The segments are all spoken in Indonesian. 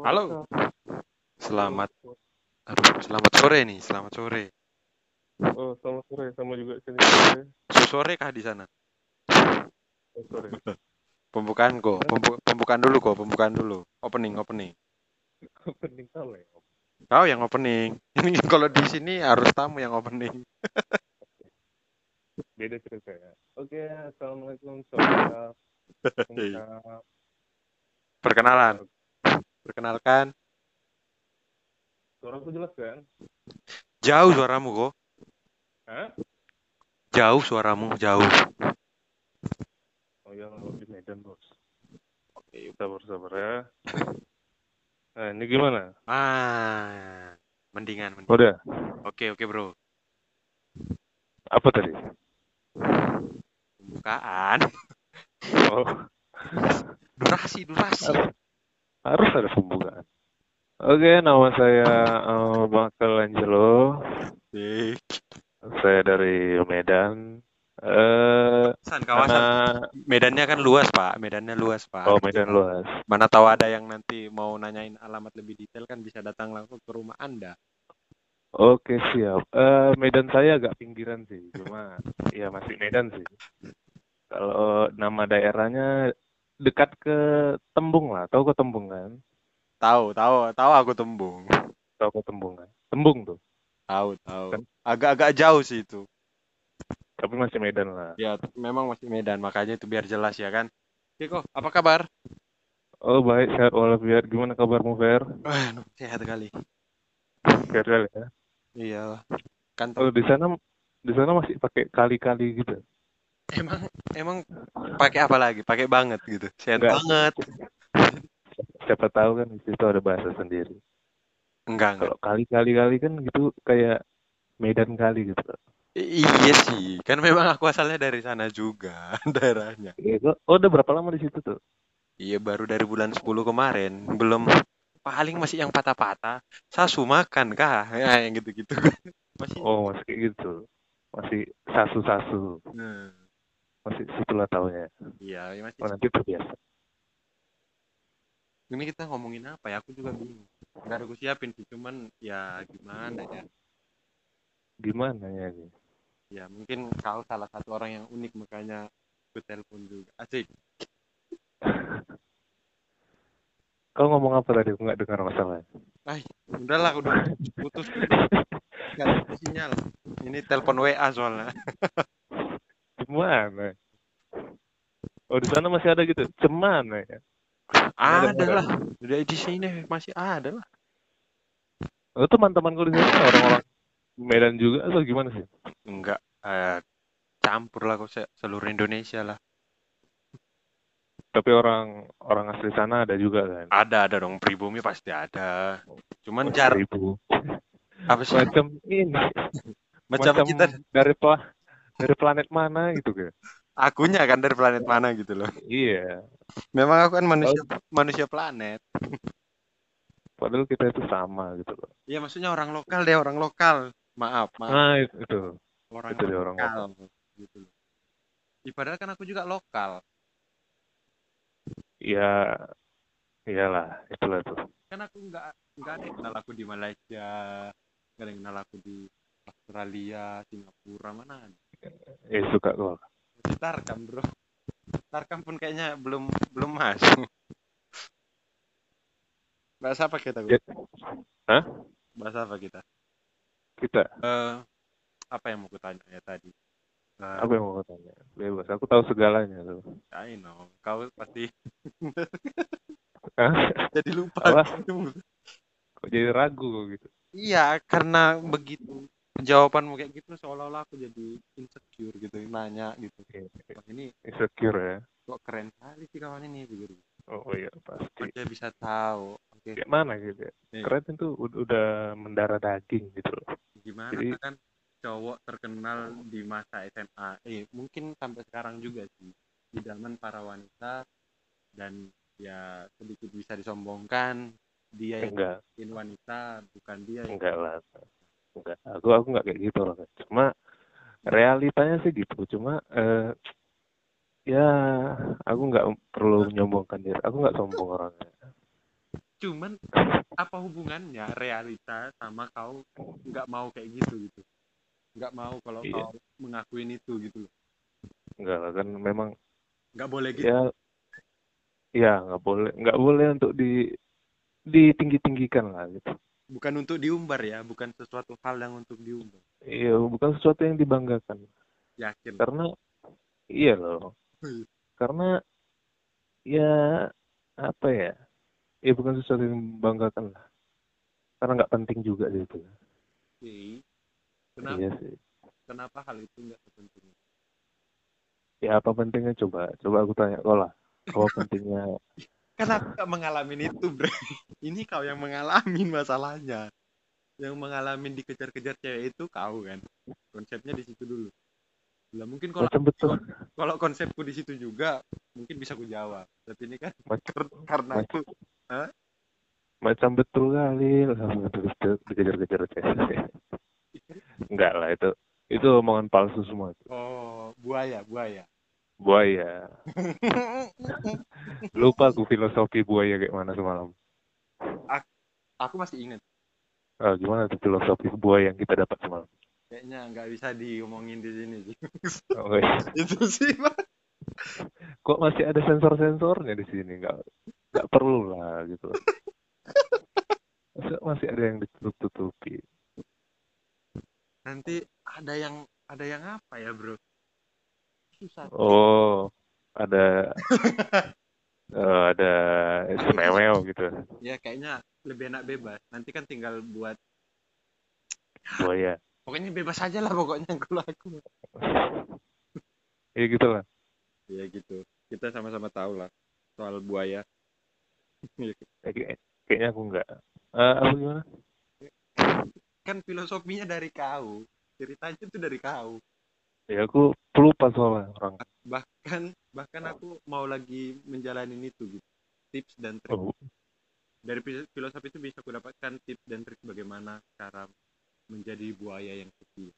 Halo. Selamat, aduh, selamat sore nih, selamat sore. Oh, selamat sore. Sama juga sini sore. Sore kah di sana? Oh, sore. Pembukaan kok, pembu- pembukaan dulu kok, pembukaan dulu. Opening, opening. Opening kau ya. Kau yang opening. Ini kalau di sini harus tamu yang opening. Beda cerita ya. Oke, assalamualaikum saudara. Lengkap. Perkenalan, perkenalkan. Suaraku jelas kan? Jauh suaramu kok. Hah? Jauh suaramu, jauh. Oh ya, di Medan bos. Oke, sabar sabar ya. Nah, ini gimana? Ah, mendingan, mendingan. Udah. Oke, oke bro. Apa tadi? Pembukaan. Oh, Durasi, durasi. Harus ada pembukaan. Oke, nama saya eh, Michael Angelo. Saya dari Medan. Eh, San, kawasan karena Medannya kan luas, Pak. Medannya luas, Pak. oh Medan luas. Mana tahu ada yang nanti mau nanyain alamat lebih detail kan bisa datang langsung ke rumah Anda. Oke siap. Eh Medan saya agak pinggiran sih, cuma ya masih Medan sih. Kalau nama daerahnya dekat ke Tembung lah, tahu ke Tembung kan? Tahu, tahu, tahu aku tembung. Tahu ke Tembung kan? Tembung tuh, Tahu, tahu. Kan? Agak-agak jauh sih itu. tapi masih Medan lah. Ya, memang masih Medan, makanya itu biar jelas ya kan. Oke kok, apa kabar? Oh baik, sehat walafiat. Gimana kabarmu Fer? Aduh, sehat kali. Sehat kali ya. Iya. Kan Oh di sana di sana masih pakai kali-kali gitu. Emang emang pakai apa lagi? Pakai banget gitu. Sehat Enggak. banget. Siapa tahu kan di situ ada bahasa sendiri. Enggak, enggak. Kalau kali-kali kali kan gitu kayak Medan kali gitu. I- iya sih, kan memang aku asalnya dari sana juga daerahnya. Iya, Oh udah berapa lama di situ tuh? Iya baru dari bulan 10 kemarin, belum paling masih yang patah-patah. Sasu makan kah? Ya, yang gitu-gitu. Masih. Oh masih gitu. Masih sasu-sasu. Nah, Masih situlah taunya. iya, ya masih. Oh, nanti terbiasa. Ini kita ngomongin apa ya? Aku juga bingung. Gak ada aku siapin sih, cuman ya gimana ya? Gimana ya ini? Ya mungkin kau salah satu orang yang unik makanya aku telepon juga. Asik. Kau ngomong apa tadi? Aku nggak dengar masalah. Ay, udahlah, udah putus. Gak ada sinyal. Ini telepon WA soalnya. Gimana? Oh di sana masih ada gitu. Cemana ya? Ada lah. Udah di sini masih ada lah. Oh, teman-teman kau di sana orang-orang Medan juga atau gimana sih? Enggak, eh, campur lah kok se- seluruh Indonesia lah. Tapi orang orang asli sana ada juga kan? Ada ada dong pribumi pasti ada. Cuman jar Seribu. apa sih? Macam ini. Macam kita dari pla- dari planet mana gitu kan? akunya kan dari planet mana gitu loh. Iya. Memang aku kan manusia manusia planet. Padahal kita itu sama gitu loh. Iya maksudnya orang lokal deh orang lokal. Maaf maaf Nah itu. itu. orang itu deh, orang lokal gitu loh. Ih, padahal kan aku juga lokal. Ya, iyalah, itulah tuh. Kan aku nggak nggak ada yang kenal aku di Malaysia, nggak ada yang kenal aku di Australia, Singapura mana ada. Eh suka. Di Tarkam bro. Tarkam pun kayaknya belum belum masuk. Bahasa apa kita? Ya. Gu? Hah? Bahasa apa kita? Kita, Eh, apa yang mau kutanya ya tadi? Eh, apa yang mau kau tanya? Bebas, aku tahu segalanya tuh. I know. Kau pasti jadi lupa. Apa? Kok jadi ragu gitu? Iya, karena begitu jawabanmu kayak gitu seolah-olah aku jadi insecure gitu, nanya gitu. Wah, ini Insecure ya? kok keren sekali sih kawan ini begitu. Oh iya, pasti. Dia bisa tahu. Oke, Kayak mana gitu ya? Iya. Keren itu ud- udah mendarah daging gitu loh. gimana Jadi- kan cowok terkenal di masa SMA. Eh, mungkin sampai sekarang juga sih. Idaman para wanita dan ya sedikit bisa disombongkan dia yang Enggak, wanita bukan dia yang enggak lah. Enggak, aku aku enggak kayak gitu loh. Cuma realitanya sih gitu. Cuma eh, ya aku nggak perlu menyombongkan diri. Aku nggak sombong orangnya. cuman apa hubungannya realita sama kau nggak mau kayak gitu gitu nggak mau kalau Iya. kau mengakuin itu gitu loh Enggak lah kan memang nggak boleh gitu ya ya nggak boleh nggak boleh untuk di ditinggi tinggikan lah gitu bukan untuk diumbar ya bukan sesuatu hal yang untuk diumbar. Iya bukan sesuatu yang dibanggakan. Yakin. Karena iya loh. Iya. karena ya apa ya? Ya bukan sesuatu yang membanggakan lah. Karena nggak penting juga gitu Oke. kenapa? Iya sih. Kenapa hal itu nggak penting ya apa pentingnya? Coba coba aku tanya. Kau lah apa pentingnya Karena aku gak mengalami itu, bre. Ini kau yang mengalami masalahnya. Yang mengalami dikejar-kejar cewek itu kau kan. Konsepnya di situ dulu. Lah mungkin kalau macam betul kalau konsepku di situ juga mungkin bisa ku jawab. Tapi ini kan macam kar- karena aku macam betul kali lah betul dikejar-kejar cewek enggak lah itu itu omongan palsu semua oh buaya buaya. Buaya lupa aku filosofi buaya kayak mana semalam aku masih ingat. Ah, gimana tuh filosofi buaya yang kita dapat semalam Kayaknya nggak bisa diomongin di sini sih. Oh, iya. itu sih, Pak. kok masih ada sensor-sensornya di sini nggak nggak perlu lah gitu masih ada yang ditutup-tutupi Nanti ada yang ada yang apa ya, Bro? Susah. oh ada eh, ada semewel gitu Ya kayaknya lebih enak bebas. Nanti kan tinggal buat buaya pokoknya bebas aja lah pokoknya kalau aku. ya gitu lah Ya gitu. Kita sama-sama tahu lah soal buaya. Ya, kayak- kayaknya aku nggak Eh, apa gimana kan filosofinya dari kau. Ceritanya itu dari kau. Ya aku pelupa soalnya orang Bahkan bahkan aku mau lagi menjalani itu gitu. Tips dan trik. oh, Dari fil- filosofi itu bisa aku dapatkan tips dan trik bagaimana cara menjadi buaya yang setia.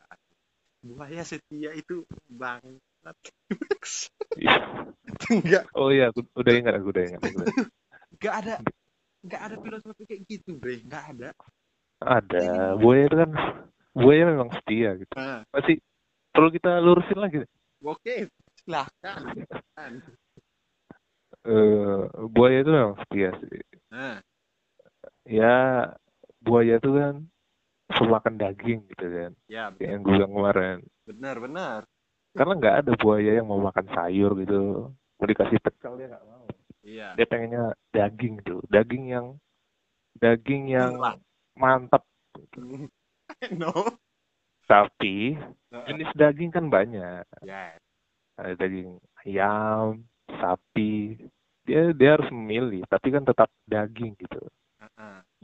Buaya setia itu bangsat. iya. Enggak, oh iya aku udah ingat aku udah ingat enggak ada enggak ada filosofi kayak gitu, Bre. Enggak ada. ada buaya itu kan buaya memang setia gitu Nah, masih perlu kita lurusin lagi. Oke, silahkan. eh buaya itu memang setia sih. Nah, ya buaya itu kan semakan daging gitu kan. Ya yang gue bilang kemarin. Benar benar. karena nggak ada buaya yang mau makan sayur gitu. Mau dikasih pecel dia nggak mau. Iya. dia pengennya daging gitu. Daging yang daging yang mantap no. Tapi jenis daging kan banyak. Ya, ada daging ayam sapi. Dia dia harus memilih tapi kan tetap daging gitu.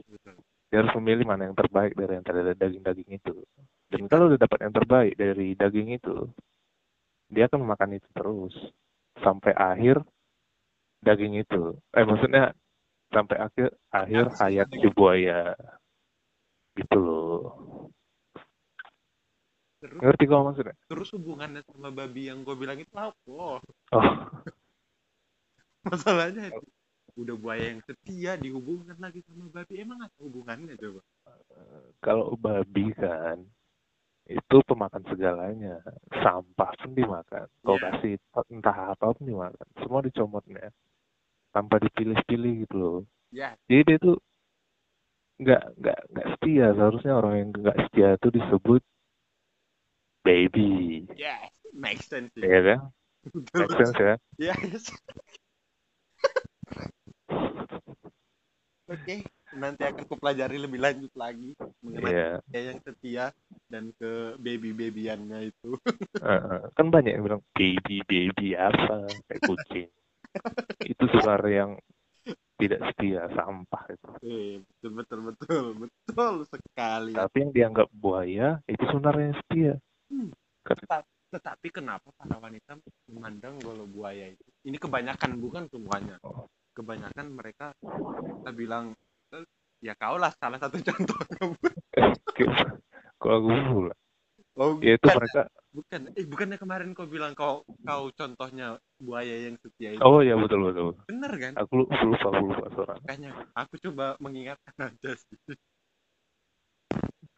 Betul. dia harus memilih mana yang terbaik dari antara daging-daging itu. Dan kalau udah dapat yang terbaik dari daging itu dia akan memakan itu terus. Sampai akhir daging itu. Eh maksudnya sampai akhir akhir hayat si buaya gitu loh Terus ngerti kau maksudnya terus hubungannya sama babi yang gue bilang itu apa? oh Masalahnya itu. udah buaya yang setia dihubungkan lagi sama babi emang apa hubungannya coba? kalau babi kan itu pemakan segalanya sampah pun dimakan kau Iya. kasih entah apa pun dimakan semua dicomotnya tanpa dipilih-pilih gitu loh Ya, jadi dia tuh nggak nggak nggak setia seharusnya orang yang nggak setia itu disebut baby yes, make sense. sih. ya kan Betul. make sense ya Yes. Oke, nanti akan kupelajari lebih lanjut lagi mengenai Iya. buaya yang setia dan ke baby-babyannya itu. Heeh. kan banyak yang bilang baby baby apa kayak kucing itu suara yang tidak setia sampah itu Eh, betul betul betul betul sekali. tapi yang dianggap buaya itu sebenarnya setia Hmm. Tetapi kenapa para wanita memandang kalau buaya itu? Ini kebanyakan bukan semuanya. Oh. Kebanyakan mereka kita bilang "Eh, ya kau lah salah satu contoh. kalau gue pula Oh, ya itu mereka bukan eh bukannya kemarin kau bilang kau kau contohnya buaya yang setia itu Oh iya betul betul. bener kan Aku lu- lupa aku lupa suara. makanya aku coba mengingatkan aja sih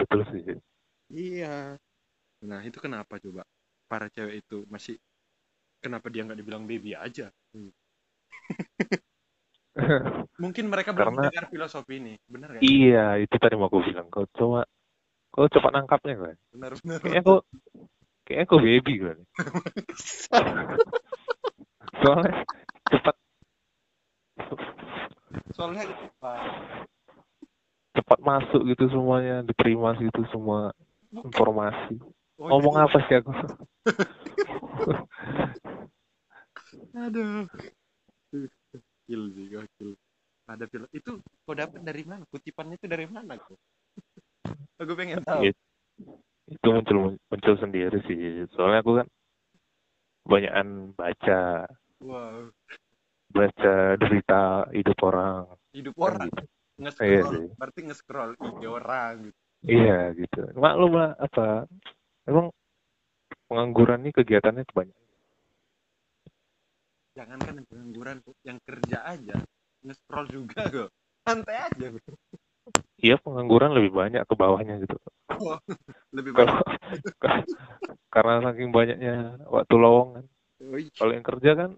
Betul sih. iya nah itu kenapa coba para cewek itu masih kenapa dia nggak dibilang baby aja Hmm. mungkin mereka belum Karena- dengar filosofi ini bener kan iya itu tadi mau aku bilang. Kau coba kau cepat nangkapnya kan. benar benar Kayaknya kau kayaknya kau baby kan. Soalnya cepat soalnya apa cepat masuk gitu semuanya diterima gitu semua informasi. Oh, Ngomong gitu. apa sih aku? aduh gokil sih gokil ada film itu kau dapat dari mana kutipannya itu dari mana kok aku pengen tahu Iya. itu muncul muncul sendiri sih. Soalnya aku kan banyakan baca wow baca derita hidup orang. hidup Kan orang gitu. Iya nge-scroll sih. berarti nge-scroll IG orang gitu Iya gitu. Maklum lah apa? Emang pengangguran ini kegiatannya kebanyakan. jangankan yang pengangguran yang kerja aja nge-scroll juga kok santai aja bro Iya pengangguran lebih banyak ke bawahnya gitu. lebih banyak karena saking banyaknya waktu lowongan. Kalau yang kerja kan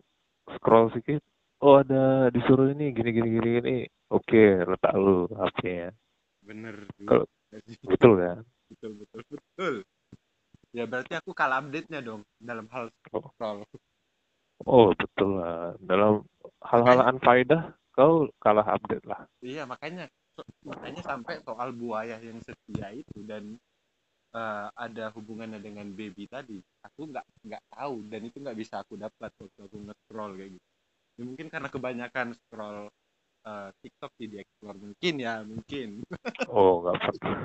scroll sedikit. Oh ada disuruh ini gini gini gini gini. Oke letak lu HP-nya. bener Kalau-. Betul kan? betul betul betul ya berarti aku kalah update nya dong dalam hal Oh. scroll Oh betul lah. Dalam hal-hal unfaedah kau kalah update lah. Iya makanya makanya sampai soal buaya yang setia itu dan eh, ada hubungannya dengan baby tadi aku nggak nggak tahu dan itu nggak bisa aku dapat waktu aku nge-scroll kayak gitu ya, mungkin karena kebanyakan scroll eh, TikTok di explore mungkin ya mungkin Oh nggak pernah.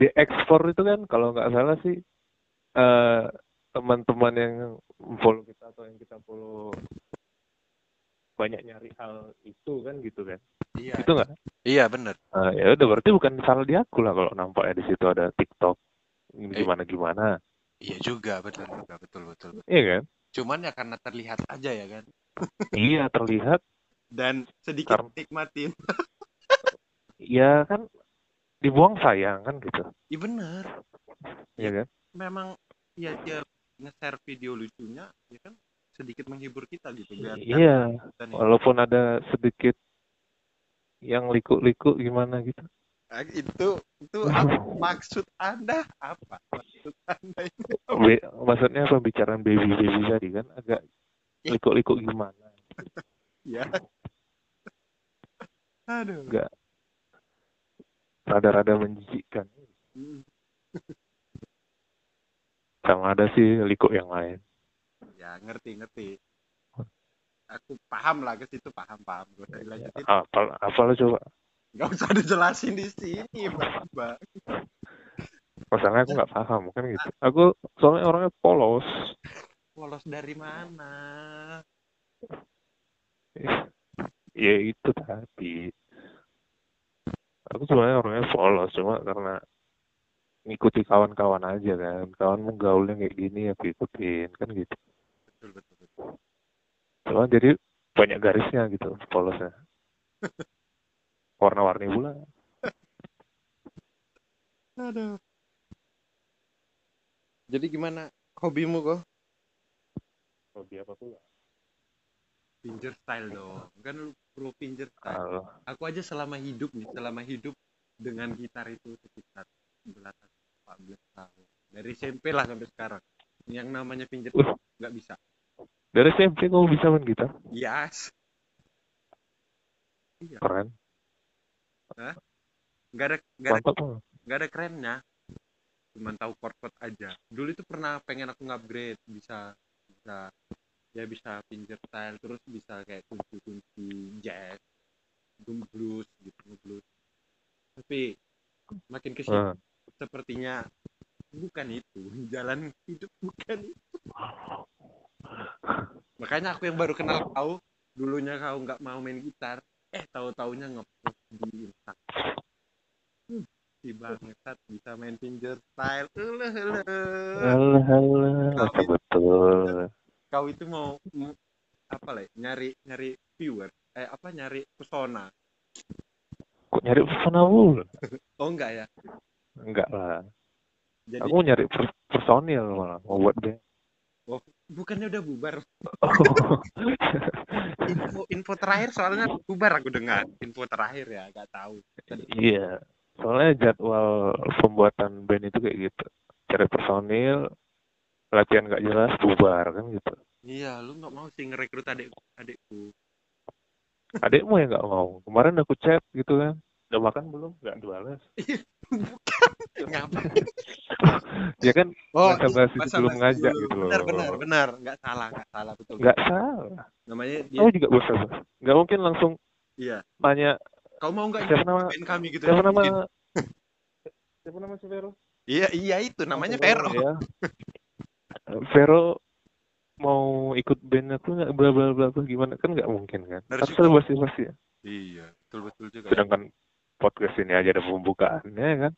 Di ekspor itu kan kalau nggak salah sih eh teman-teman yang follow kita atau yang kita follow banyak nyari hal itu kan gitu kan? Iya itu nggak? iya bener. Ah, ya udah berarti bukan salah di aku lah kalau nampaknya di situ ada TikTok Eh. gimana gimana iya juga betul juga betul betul. Iya kan? Cuman ya karena terlihat aja ya kan? Iya terlihat. Dan sedikit Karena- nikmatin. Ya kan dibuang sayang kan gitu. Iya bener. Iya kan? Memang ya dia nge-share video lucunya ya kan? Sedikit menghibur kita gitu biar iya dan walaupun ada sedikit yang liku-liku gimana gitu. Ah, itu itu apa maksud anda apa? Maksud anda itu Be- maksudnya pembicaraan baby baby tadi kan? Agak liku-liku gimana? Ya aduh. Enggak. Rada-rada menjijikkan. Hmm, sama ada sih liku yang lain. Ya ngerti ngerti. Aku paham lah ke situ paham paham. Gak usah dilanjutin apa apa lo coba? Nggak usah dijelasin di sini mbak. Mbak masalahnya aku nggak paham kan gitu. Aku soalnya orangnya polos. Polos dari mana? Ya itu tadi aku sebenarnya orangnya polos cuma karena ngikuti kawan-kawan aja kan. Kawan gaulnya kayak gini aku ikutin kan gitu. Betul betul betul. Cuma jadi banyak garisnya gitu polosnya warna-warni pula. Aduh. Jadi gimana? Hobimu kok? Hobi apa pula pinjer style dong. Kan lu pro pinjer style. Aku aja selama hidup nih selama hidup dengan gitar itu sekitar 11 14 tahun. Dari SMP lah sampai sekarang. Yang namanya pinjer Uh. nggak bisa. Dari SMP kamu bisa main gitar? Yes. Keren. Nggak ada nggak ada mantap banget. nggak ada kerennya. Cuman tahu chord chord aja. Dulu itu pernah pengen aku upgrade bisa bisa ya bisa pinjer style terus bisa kayak kunci kunci jazz blues gitu blues. Tapi makin ke sini Ah. sepertinya bukan itu jalan hidup bukan itu. Makanya aku yang baru kenal kau dulunya kau nggak mau main gitar eh tahu taunya ngepost di Instagram. Hmm, si bangsat bisa main finger style. Kau masa itu- betul. Kau itu mau apa lah ya, nyari nyari viewer eh apa nyari pesona Kok nyari pesona mulu? oh enggak ya Enggak lah. jadi Aku nyari per- personil malah, mau buat band. bukannya udah bubar Oh. info info terakhir soalnya bubar aku dengar info terakhir ya nggak tahu Iya, soalnya jadwal pembuatan band itu kayak gitu. Cari personil, latihan gak jelas, bubar kan gitu. iya lu nggak mau sih ngerekrut adik adikku Adekmu yang nggak mau. Kemarin aku chat gitu kan, udah makan belum? Nggak dibalas. ngapa ya kan oh basa-basi iya, sebelum basa-basi ngajak dulu. gitu loh. benar benar benar nggak salah nggak salah betul nggak salah. namanya dia Kamu juga basa basi. Nggak mungkin langsung iya tanya kau mau nggak siapa nama kami gitu siapa nama siapa nama si Vero? iya iya itu namanya Oh, Vero Ya. Vero mau ikut band aku nggak? Bla bla bla bla gimana? Kan nggak mungkin kan? Harus harus ada basi basi ya. Iya betul betul juga sedangkan podcast ini aja ada pembukaannya kan?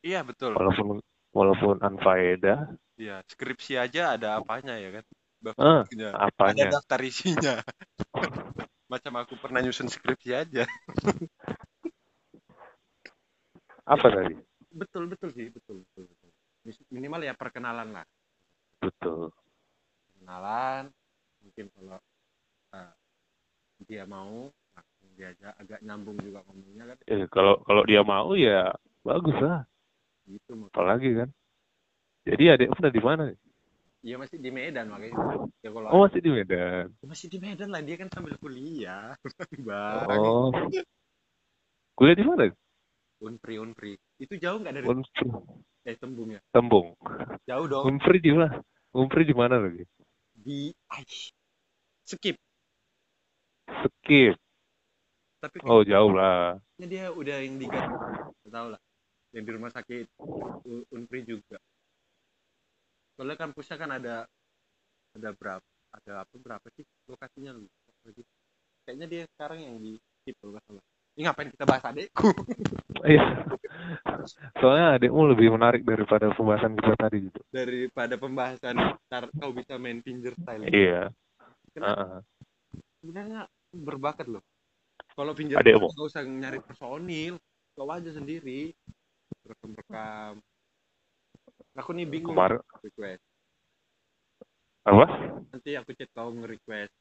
Iya betul. Walaupun walaupun unfaedah iya skripsi aja ada apanya ya kan? Ah Bapaknya. ada apanya daftar isinya. Macam aku pernah nyusun skripsi aja. Apa tadi? Betul betul sih betul betul, minimal ya perkenalan lah betul. Perkenalan mungkin kalau eh, dia mau langsung diajak agak nyambung juga ngomongnya kan. Eh kalau kalau dia mau ya bagus lah. Gitu apalagi kan. Jadi adik udah di mana? Iya masih di Medan makanya. Ya kalau oh masih di Medan. Masih di Medan lah dia kan sambil kuliah. Bang oh. Kuliah di mana? Unpri unpri. Itu jauh nggak dari Unpri eh tembung ya? Tembung. Jauh dong. Unpri di mana? Unpri di mana lagi di Aish. skip. Skip. Tapi oh jauh lah. dia udah yang diganti nggak tahu lah. Yang di rumah sakit unpri juga. Soalnya kampusnya kan ada ada berapa ada apa berapa sih lokasinya? Lagi. Kayaknya dia sekarang yang di skip kalau nggak salah ini ngapain kita bahas adekku? Iya. Soalnya adikmu lebih menarik daripada pembahasan kita tadi gitu. Daripada pembahasan ntar kau bisa main finger style. Iya. Kenapa? Heeh. sebenarnya berbakat loh. Kalau pinjam Adekmu? nggak usah nyari personil kau aja sendiri. Rekam rekam aku nih bingung. Kemarin request. Apa? Nanti aku chat kau nge-request.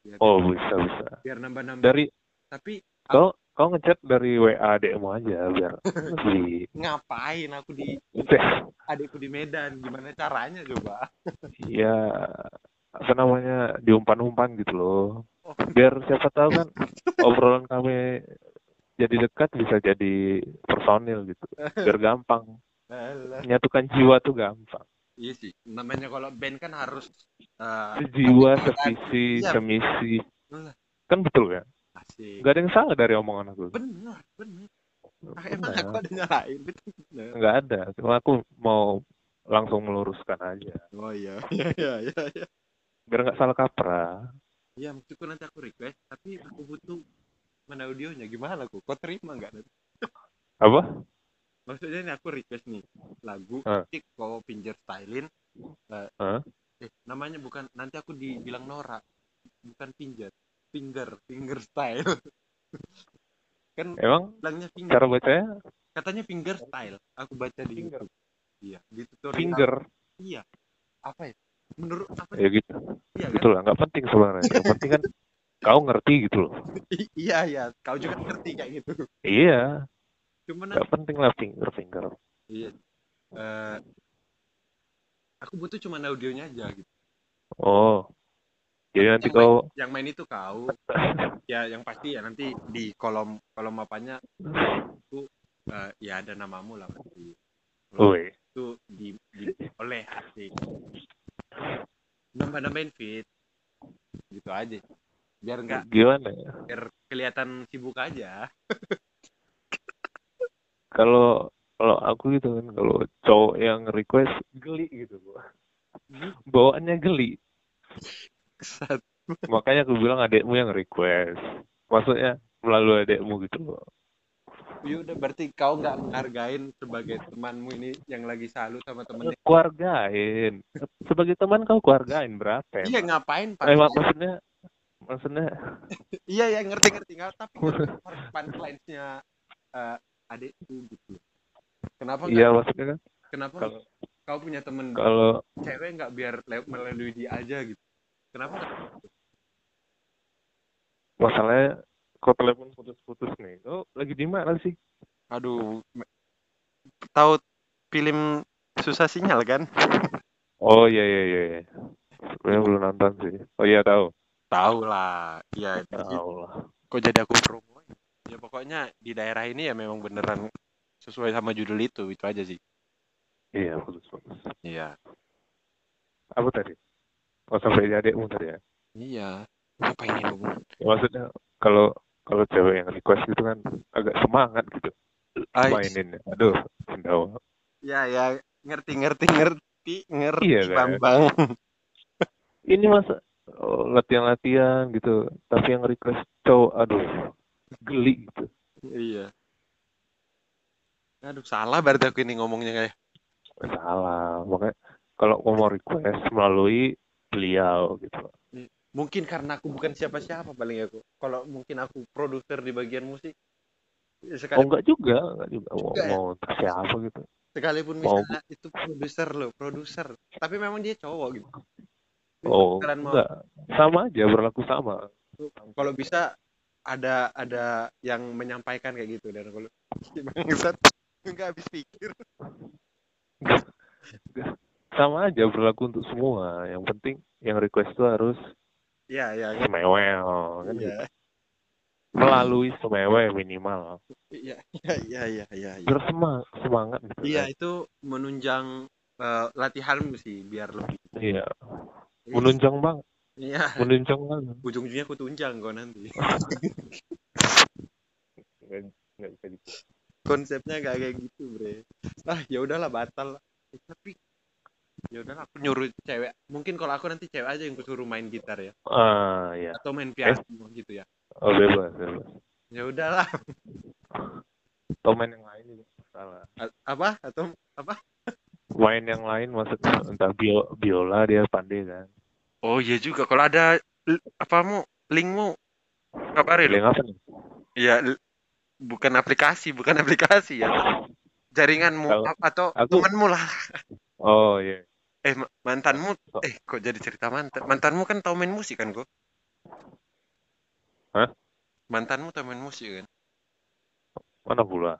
Biar, oh bisa bisa. biar nambah nambah. Dari tapi kau kau ngechat dari WA adikmu aja biar lebih ngapain aku di adikku di Medan? Gimana caranya coba? Ya apa namanya diumpan-umpan gitu loh. Oh. biar siapa tahu kan obrolan kami jadi dekat bisa jadi personil gitu. Biar gampang. Alah. menyatukan jiwa tuh gampang. Iya sih namanya kalau band kan harus eh, jiwa sevisi Iya. semisi. Kan betul ya asik nggak ada yang salah dari omongan aku. Benar benar. Ah, emang Benar. aku ada nyalain benar. Nggak ada. Cuma aku mau langsung meluruskan aja. Oh iya iya iya iya iya. Biar nggak salah kaprah. Iya, maksudku nanti aku request, tapi aku butuh mana audionya. Gimana aku? Kau terima nggak? Nanti? apa? Maksudnya ini aku request nih lagu, nanti kau pinjer stylin. eh, Ah. eh, namanya bukan nanti aku dibilang Nora, bukan pinjer, finger, finger style. kan emang bilangnya finger, cara bacanya katanya finger style. Aku baca di Finger. YouTube. Iya, di tutorial. finger Iya. Apa ya? Menurut apa? ya gitu Iya kan? gitu lah nggak penting sebenarnya yang penting kan kau ngerti gitu loh I- iya iya, kau juga ngerti kayak gitu. iya Cuman nggak penting lah finger finger Iya. Eh, aku butuh cuma audionya aja gitu. oh jadi nanti Yang kau Yang main itu kau. ya yang pasti ya nanti di kolom kolom apanya itu eh, ya ada namamu lah pasti. Woi, Itu di, di oleh asik. Nambah nambahin fit. Gitu aja. Biar enggak gimana ya? biar kelihatan sibuk aja. Kalau kalau aku gitu kan, kalau cowok yang request geli gitu gua. Bawaannya geli. Kesat. Makanya aku bilang adekmu yang request. Maksudnya melalui adekmu gitu loh. ya udah berarti kau nggak menghargain sebagai temanmu ini yang lagi salut sama temennya Keluargain. Sebagai teman kau keluargain berapa? iya ngapain pak Eh, mak- maksudnya maksudnya iya ya ngerti ngerti nggak tapi punchline-nya uh, adikku gitu kenapa iya maksudnya kan kenapa kalau kau punya temen kalau cewek nggak biar melalui dia aja gitu kenapa masalahnya kau telepon putus-putus nih. Kau lagi di mana sih? aduh tahu film susah sinyal kan Oh iya iya iya. iya. Sebenarnya belum nonton sih. Oh iya tahu. tahu lah iya Tahu lah. kok jadi aku promo ya pokoknya di daerah ini ya memang beneran sesuai sama judul itu itu aja sih Iya putus-putus. iya Apa tadi? Oh sampai adikmu tadi ya. iya apa ini Ya, maksudnya kalau kalau cewek yang request gitu kan agak semangat gitu Ah, mainin. Aduh, sendawa. ya ya ngerti ngerti ngerti ngerti Iya, kan? bambang Ini masa oh, latihan-latihan gitu, tapi yang request cowok, aduh, geli gitu. iya aduh salah berarti aku ini ngomongnya kayak Salah, makanya kalau mau request melalui beliau gitu. mungkin karena aku bukan siapa-siapa paling aku kalau mungkin aku produser di bagian musik ya Oh sekali, enggak juga, enggak juga mau Enggak ya? mau siapa gitu. sekalipun mau- misalnya itu produser loh produser tapi memang dia cowok gitu Oh, Kalian mau- enggak. Sama aja, berlaku sama. kalau bisa ada ada yang menyampaikan kayak gitu dan kalau bangsat nggak habis pikir Sama aja berlaku untuk semua. Yang penting yang request itu harus ya ya semewel kan gitu. iya Melalui semewel minimal. iya iya iya iya iya iya. Biar semangat, gitu. Iya, kan. itu menunjang eh, latihanmu sih biar lebih Iya. Menunjang banget, iya menunjang banget. ujung-ujungnya aku tunjang kok nanti gitu. konsepnya gak kayak gitu bre ah ya udahlah batal lah. Eh, tapi ya udahlah aku nyuruh cewek mungkin kalau aku nanti cewek aja yang kusuruh main gitar ya Ah, iya. atau main piano gitu ya Oh, bebas, bebas. ya udahlah Atau main yang lain juga salah. A- apa atau apa Main yang lain maksudnya entah bio, biola dia pandai kan. oh iya juga kalau ada l- apamu linkmu kabarin Yang apa nih? Iya, l- bukan aplikasi, bukan aplikasi ya. Jaringanmu atau aku- temanmu lah. Oh iya. Eh, ma- mantanmu, eh kok jadi cerita mantan? Mantanmu kan tahu main musik kan kok? Hah? Mantanmu tahu main musik kan? Mana pula?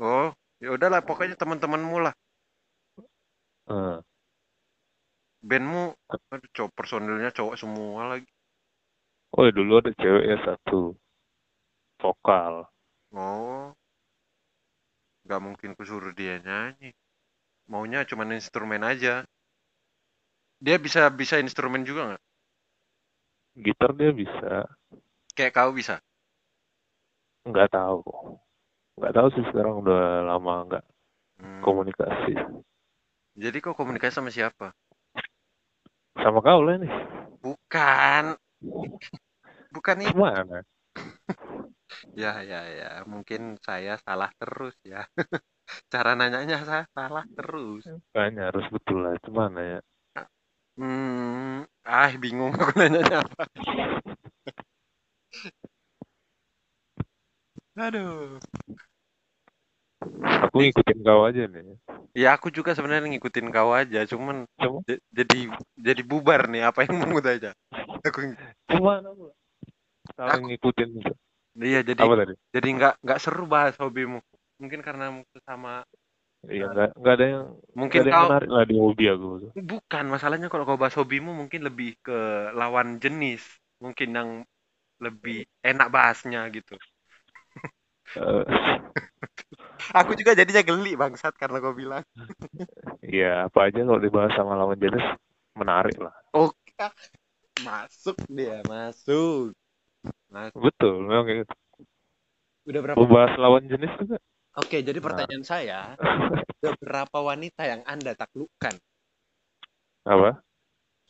Oh, ya udahlah pokoknya teman-temanmu lah. Eh, Bandmu, aduh cowok personilnya cowok semua lagi. Oh ya dulu ada cewek ya satu vokal. Oh, nggak mungkin kusuruh dia nyanyi. Maunya cuman instrumen aja. Dia bisa bisa instrumen juga nggak? Gitar dia bisa. Kayak kau bisa. Nggak tahu. Nggak tahu sih sekarang udah lama nggak Hmm. komunikasi. Jadi kau komunikasi sama siapa? Sama kau lah nih. Bukan. Bukan itu. Gimana? Ya, ya, ya. Mungkin saya salah terus ya. Cara nanyanya saya salah terus. Kayaknya harus betul lah. Gimana ya? Hmm, ah bingung aku nanyanya apa. Aduh. Aku ngikutin kau aja nih. Ya aku juga sebenarnya ngikutin kau aja, cuman Cuma, jadi jadi bubar nih apa yang mau aja. Aku gimana pula? Saling Aku- ngikutin iya jadi Apa tadi? jadi nggak nggak seru bahas hobimu. Mungkin karena sama Iya nggak nggak ada yang mungkin ada yang kau menarik lah di hobi aku. bukan masalahnya kalau kau bahas hobimu mungkin lebih ke lawan jenis, mungkin yang lebih enak bahasnya gitu. Eh, Aku juga jadinya geli bangsat karena kau bilang. Iya apa aja kalau dibahas sama lawan jenis menarik lah. Oke, masuk dia, masuk. Masuk. Betul, memang kayak gitu. Udah berapa? Membahas lawan jenis juga. Oke, jadi pertanyaan saya, udah berapa wanita yang Anda taklukkan? Apa?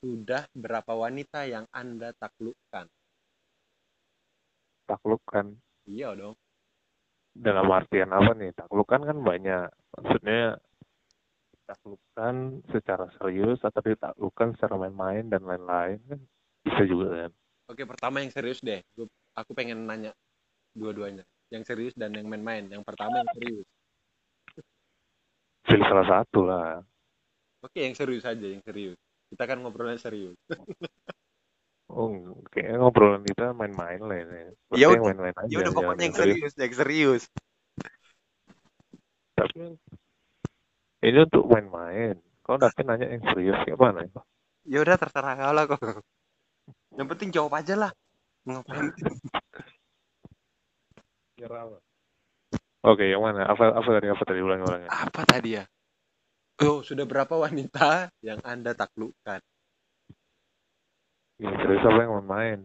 Sudah berapa wanita yang Anda taklukkan? Taklukkan. Iya dong. dalam artian apa nih? Taklukan kan banyak. Maksudnya taklukan secara serius atau ditaklukkan secara main-main dan lain-lain kan bisa juga kan. Oke, pertama yang serius deh. Aku pengen nanya dua-duanya. Yang serius dan yang main-main. Yang pertama yang serius. Pilih salah satu lah. Oke, yang serius aja, yang serius. Kita kan ngobrolnya serius. Oh, kayaknya ngobrolan kita main-main lah ini. Ya yang udah- main-main aja. Ya udah pokoknya yang serius. serius, yang serius. Tapi ini untuk main-main. Kau tapi nanya yang serius ya? Ya udah terserah kau lah kok. Yang penting jawab aja lah. Ngapain? Oke, yang mana? Apa apa tadi apa tadi ulangi-ulangi? Apa tadi ya? Oh, sudah berapa wanita yang Anda taklukkan? Yang serius apa yang main-main?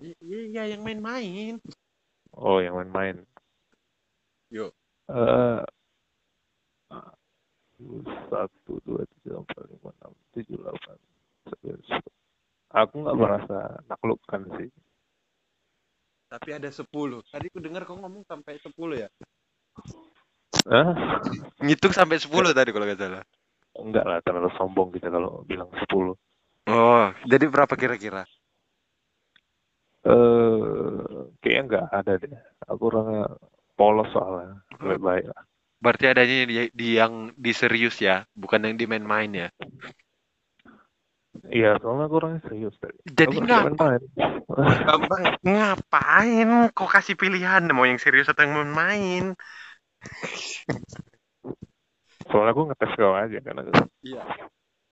Iya, yang main-main. Oh, yang main-main. Yuk. Eh, satu, dua, tiga, empat, lima, enam, tujuh, delapan, sembilan, sepuluh. Aku nggak merasa naklukkan sih. Tapi ada 10. Tadi ku dengar kau ngomong sampai 10 ya? Hah? Ngitung sampai 10 tadi kalau nggak salah. Enggak lah, terlalu sombong kita kalau bilang sepuluh. Oh, jadi berapa kira-kira? Eh, kayaknya nggak ada deh. Aku orangnya polos soalnya. Lebih baik lah. Berarti adanya di, di yang di serius ya, bukan yang di main-main ya. Iya, soalnya aku orangnya serius tadi. Jadi Aku ngap main-main. Bang, ngapain kok kasih pilihan mau yang serius atau yang main-main? Soalnya aku ngetes kau aja kan. Aku. Iya.